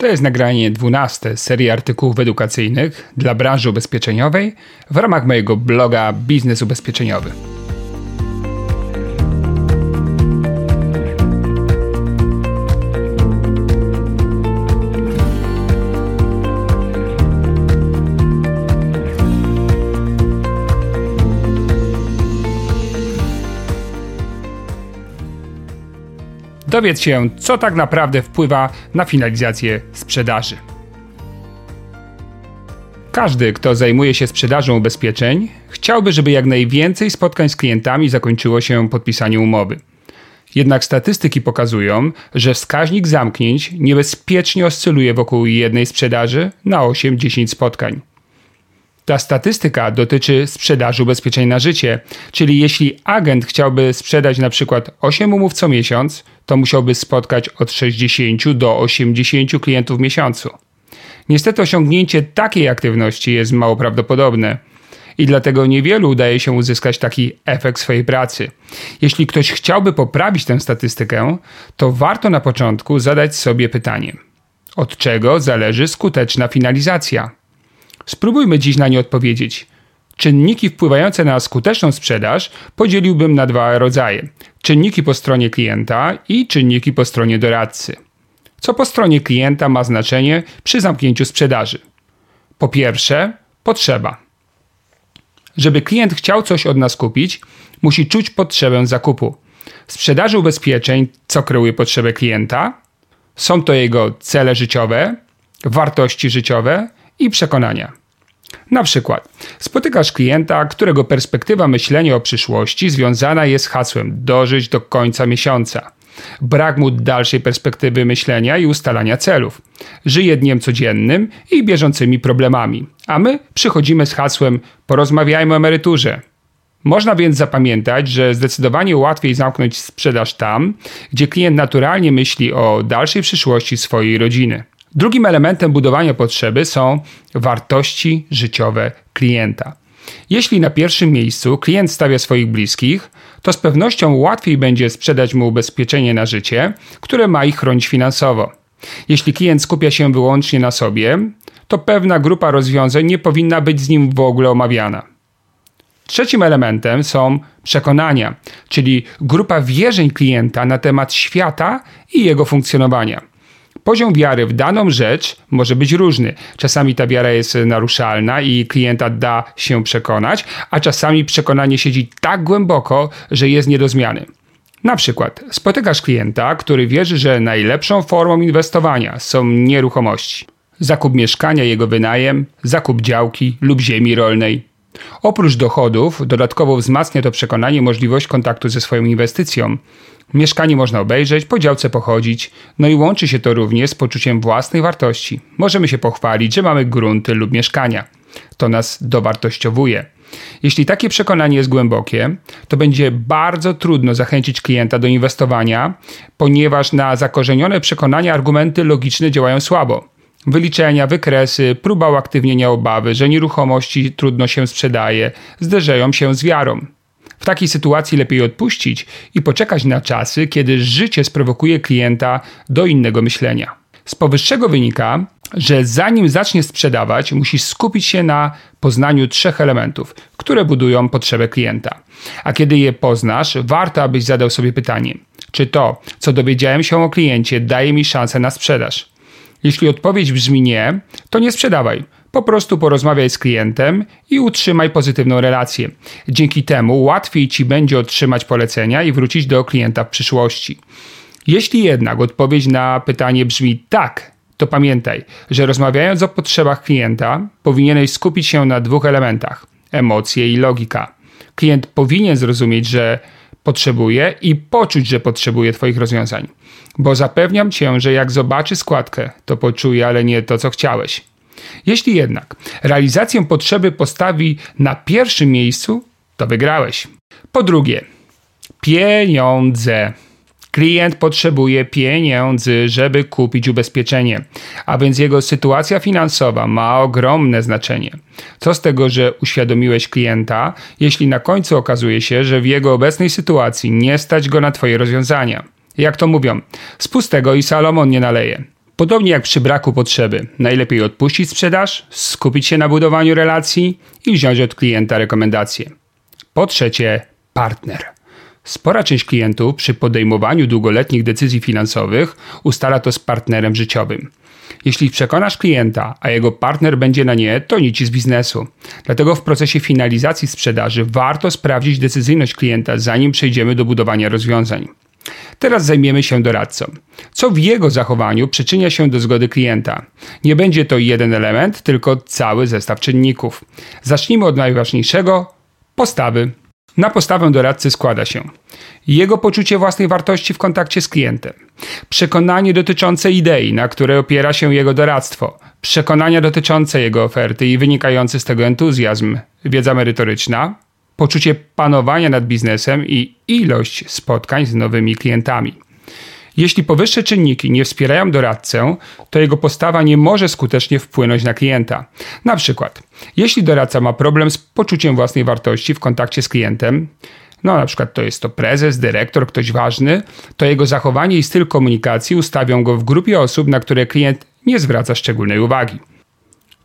To jest nagranie 12 serii artykułów edukacyjnych dla branży ubezpieczeniowej w ramach mojego bloga Biznes Ubezpieczeniowy. Dowiedz się, co tak naprawdę wpływa na finalizację sprzedaży. Każdy, kto zajmuje się sprzedażą ubezpieczeń, chciałby, żeby jak najwięcej spotkań z klientami zakończyło się podpisaniem umowy. Jednak statystyki pokazują, że wskaźnik zamknięć niebezpiecznie oscyluje wokół jednej sprzedaży na 8-10 spotkań. Ta statystyka dotyczy sprzedaży ubezpieczeń na życie, czyli jeśli agent chciałby sprzedać na przykład 8 umów co miesiąc, to musiałby spotkać od 60 do 80 klientów w miesiącu. Niestety osiągnięcie takiej aktywności jest mało prawdopodobne i dlatego niewielu udaje się uzyskać taki efekt swojej pracy. Jeśli ktoś chciałby poprawić tę statystykę, to warto na początku zadać sobie pytanie: od czego zależy skuteczna finalizacja? Spróbujmy dziś na nie odpowiedzieć. Czynniki wpływające na skuteczną sprzedaż podzieliłbym na dwa rodzaje: czynniki po stronie klienta i czynniki po stronie doradcy. Co po stronie klienta ma znaczenie przy zamknięciu sprzedaży? Po pierwsze, potrzeba. Żeby klient chciał coś od nas kupić, musi czuć potrzebę zakupu. W sprzedaży ubezpieczeń co kreuje potrzebę klienta? Są to jego cele życiowe, wartości życiowe i przekonania. Na przykład, spotykasz klienta, którego perspektywa myślenia o przyszłości związana jest z hasłem dożyć do końca miesiąca. Brak mu dalszej perspektywy myślenia i ustalania celów. Żyje dniem codziennym i bieżącymi problemami, a my przychodzimy z hasłem porozmawiajmy o emeryturze. Można więc zapamiętać, że zdecydowanie łatwiej zamknąć sprzedaż tam, gdzie klient naturalnie myśli o dalszej przyszłości swojej rodziny. Drugim elementem budowania potrzeby są wartości życiowe klienta. Jeśli na pierwszym miejscu klient stawia swoich bliskich, to z pewnością łatwiej będzie sprzedać mu ubezpieczenie na życie, które ma ich chronić finansowo. Jeśli klient skupia się wyłącznie na sobie, to pewna grupa rozwiązań nie powinna być z nim w ogóle omawiana. Trzecim elementem są przekonania, czyli grupa wierzeń klienta na temat świata i jego funkcjonowania. Poziom wiary w daną rzecz może być różny. Czasami ta wiara jest naruszalna i klienta da się przekonać, a czasami przekonanie siedzi tak głęboko, że jest nie do zmiany. Na przykład spotykasz klienta, który wierzy, że najlepszą formą inwestowania są nieruchomości. Zakup mieszkania, jego wynajem, zakup działki lub ziemi rolnej. Oprócz dochodów, dodatkowo wzmacnia to przekonanie możliwość kontaktu ze swoją inwestycją. Mieszkanie można obejrzeć, po działce pochodzić, no i łączy się to również z poczuciem własnej wartości. Możemy się pochwalić, że mamy grunty lub mieszkania. To nas dowartościowuje. Jeśli takie przekonanie jest głębokie, to będzie bardzo trudno zachęcić klienta do inwestowania, ponieważ na zakorzenione przekonania argumenty logiczne działają słabo. Wyliczenia, wykresy, próba uaktywnienia obawy, że nieruchomości trudno się sprzedaje, zderzają się z wiarą. W takiej sytuacji lepiej odpuścić i poczekać na czasy, kiedy życie sprowokuje klienta do innego myślenia. Z powyższego wynika, że zanim zacznie sprzedawać, musisz skupić się na poznaniu trzech elementów, które budują potrzebę klienta. A kiedy je poznasz, warto abyś zadał sobie pytanie: czy to, co dowiedziałem się o kliencie, daje mi szansę na sprzedaż? Jeśli odpowiedź brzmi nie, to nie sprzedawaj. Po prostu porozmawiaj z klientem i utrzymaj pozytywną relację. Dzięki temu łatwiej ci będzie otrzymać polecenia i wrócić do klienta w przyszłości. Jeśli jednak odpowiedź na pytanie brzmi tak, to pamiętaj, że rozmawiając o potrzebach klienta, powinieneś skupić się na dwóch elementach: emocje i logika. Klient powinien zrozumieć, że potrzebuje i poczuć, że potrzebuje Twoich rozwiązań. Bo zapewniam Cię, że jak zobaczy składkę, to poczuje, ale nie to, co chciałeś. Jeśli jednak realizację potrzeby postawi na pierwszym miejscu, to wygrałeś. Po drugie, pieniądze. Klient potrzebuje pieniędzy, żeby kupić ubezpieczenie, a więc jego sytuacja finansowa ma ogromne znaczenie. Co z tego, że uświadomiłeś klienta, jeśli na końcu okazuje się, że w jego obecnej sytuacji nie stać go na Twoje rozwiązania? Jak to mówią, z pustego i Salomon nie naleje. Podobnie jak przy braku potrzeby, najlepiej odpuścić sprzedaż, skupić się na budowaniu relacji i wziąć od klienta rekomendacje. Po trzecie, partner. Spora część klientów przy podejmowaniu długoletnich decyzji finansowych ustala to z partnerem życiowym. Jeśli przekonasz klienta, a jego partner będzie na nie, to nic z biznesu. Dlatego w procesie finalizacji sprzedaży warto sprawdzić decyzyjność klienta, zanim przejdziemy do budowania rozwiązań. Teraz zajmiemy się doradcą. Co w jego zachowaniu przyczynia się do zgody klienta? Nie będzie to jeden element, tylko cały zestaw czynników. Zacznijmy od najważniejszego postawy. Na postawę doradcy składa się jego poczucie własnej wartości w kontakcie z klientem, przekonanie dotyczące idei, na której opiera się jego doradztwo, przekonania dotyczące jego oferty i wynikający z tego entuzjazm, wiedza merytoryczna, poczucie panowania nad biznesem i ilość spotkań z nowymi klientami. Jeśli powyższe czynniki nie wspierają doradcę, to jego postawa nie może skutecznie wpłynąć na klienta. Na przykład, jeśli doradca ma problem z poczuciem własnej wartości w kontakcie z klientem, no na przykład to jest to prezes, dyrektor, ktoś ważny, to jego zachowanie i styl komunikacji ustawią go w grupie osób, na które klient nie zwraca szczególnej uwagi.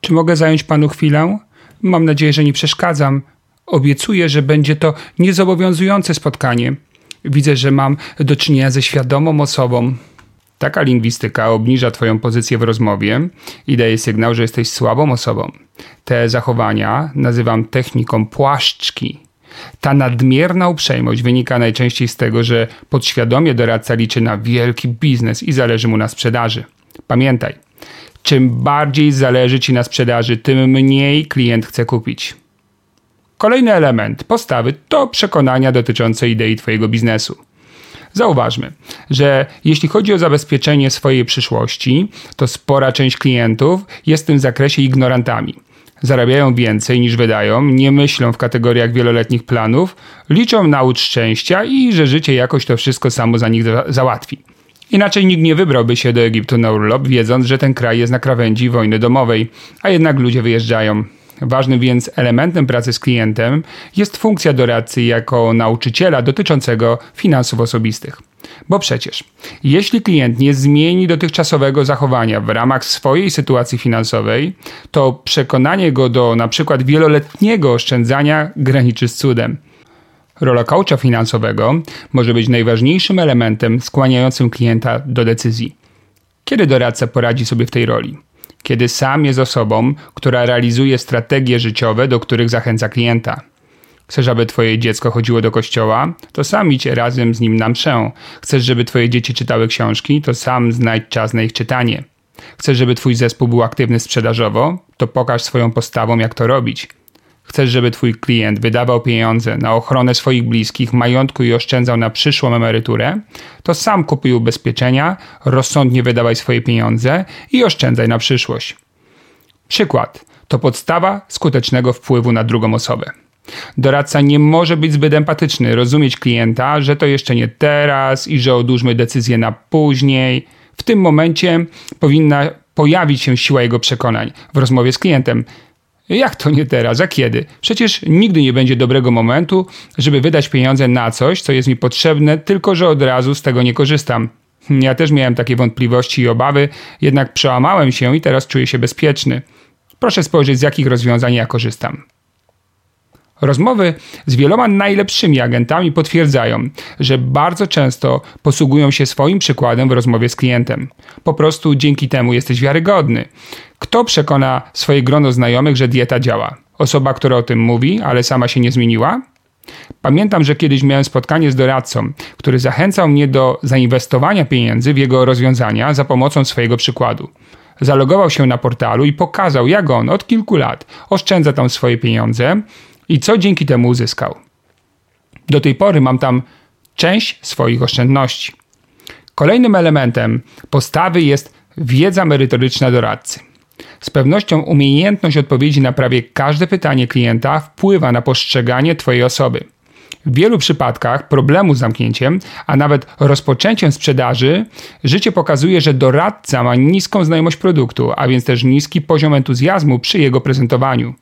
Czy mogę zająć panu chwilę? Mam nadzieję, że nie przeszkadzam. Obiecuję, że będzie to niezobowiązujące spotkanie. Widzę, że mam do czynienia ze świadomą osobą. Taka lingwistyka obniża Twoją pozycję w rozmowie i daje sygnał, że jesteś słabą osobą. Te zachowania nazywam techniką płaszczki. Ta nadmierna uprzejmość wynika najczęściej z tego, że podświadomie doradca liczy na wielki biznes i zależy mu na sprzedaży. Pamiętaj, czym bardziej zależy ci na sprzedaży, tym mniej klient chce kupić. Kolejny element postawy to przekonania dotyczące idei Twojego biznesu. Zauważmy, że jeśli chodzi o zabezpieczenie swojej przyszłości, to spora część klientów jest w tym zakresie ignorantami. Zarabiają więcej niż wydają, nie myślą w kategoriach wieloletnich planów, liczą na łód szczęścia i że życie jakoś to wszystko samo za nich załatwi. Inaczej nikt nie wybrałby się do Egiptu na urlop, wiedząc, że ten kraj jest na krawędzi wojny domowej, a jednak ludzie wyjeżdżają. Ważnym więc elementem pracy z klientem jest funkcja doradcy jako nauczyciela dotyczącego finansów osobistych. Bo przecież, jeśli klient nie zmieni dotychczasowego zachowania w ramach swojej sytuacji finansowej, to przekonanie go do przykład wieloletniego oszczędzania graniczy z cudem. Rola coacha finansowego może być najważniejszym elementem skłaniającym klienta do decyzji. Kiedy doradca poradzi sobie w tej roli? Kiedy sam jest osobą, która realizuje strategie życiowe, do których zachęca klienta. Chcesz, aby twoje dziecko chodziło do kościoła? To sam idź razem z nim na mszę. Chcesz, żeby twoje dzieci czytały książki? To sam znajdź czas na ich czytanie. Chcesz, żeby twój zespół był aktywny sprzedażowo? To pokaż swoją postawą, jak to robić. Chcesz, żeby twój klient wydawał pieniądze na ochronę swoich bliskich, majątku i oszczędzał na przyszłą emeryturę? To sam kupuj ubezpieczenia, rozsądnie wydawaj swoje pieniądze i oszczędzaj na przyszłość. Przykład to podstawa skutecznego wpływu na drugą osobę. Doradca nie może być zbyt empatyczny, rozumieć klienta, że to jeszcze nie teraz i że odłóżmy decyzję na później. W tym momencie powinna pojawić się siła jego przekonań w rozmowie z klientem. Jak to nie teraz? A kiedy? Przecież nigdy nie będzie dobrego momentu, żeby wydać pieniądze na coś, co jest mi potrzebne, tylko że od razu z tego nie korzystam. Ja też miałem takie wątpliwości i obawy, jednak przełamałem się i teraz czuję się bezpieczny. Proszę spojrzeć, z jakich rozwiązań ja korzystam. Rozmowy z wieloma najlepszymi agentami potwierdzają, że bardzo często posługują się swoim przykładem w rozmowie z klientem. Po prostu dzięki temu jesteś wiarygodny. Kto przekona swoje grono znajomych, że dieta działa? Osoba, która o tym mówi, ale sama się nie zmieniła? Pamiętam, że kiedyś miałem spotkanie z doradcą, który zachęcał mnie do zainwestowania pieniędzy w jego rozwiązania za pomocą swojego przykładu. Zalogował się na portalu i pokazał, jak on od kilku lat oszczędza tam swoje pieniądze i co dzięki temu uzyskał. Do tej pory mam tam część swoich oszczędności. Kolejnym elementem postawy jest wiedza merytoryczna doradcy. Z pewnością umiejętność odpowiedzi na prawie każde pytanie klienta wpływa na postrzeganie Twojej osoby. W wielu przypadkach problemu z zamknięciem, a nawet rozpoczęciem sprzedaży, życie pokazuje, że doradca ma niską znajomość produktu, a więc też niski poziom entuzjazmu przy jego prezentowaniu.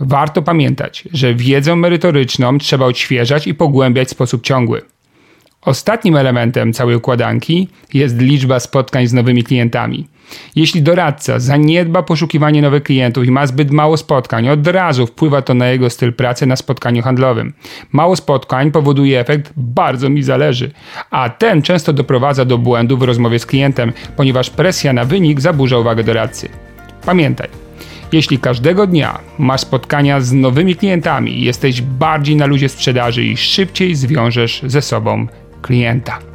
Warto pamiętać, że wiedzę merytoryczną trzeba odświeżać i pogłębiać w sposób ciągły. Ostatnim elementem całej układanki jest liczba spotkań z nowymi klientami. Jeśli doradca zaniedba poszukiwanie nowych klientów i ma zbyt mało spotkań, od razu wpływa to na jego styl pracy na spotkaniu handlowym. Mało spotkań powoduje efekt bardzo mi zależy, a ten często doprowadza do błędu w rozmowie z klientem, ponieważ presja na wynik zaburza uwagę doradcy. Pamiętaj, jeśli każdego dnia masz spotkania z nowymi klientami, jesteś bardziej na luzie sprzedaży i szybciej zwiążesz ze sobą klienta.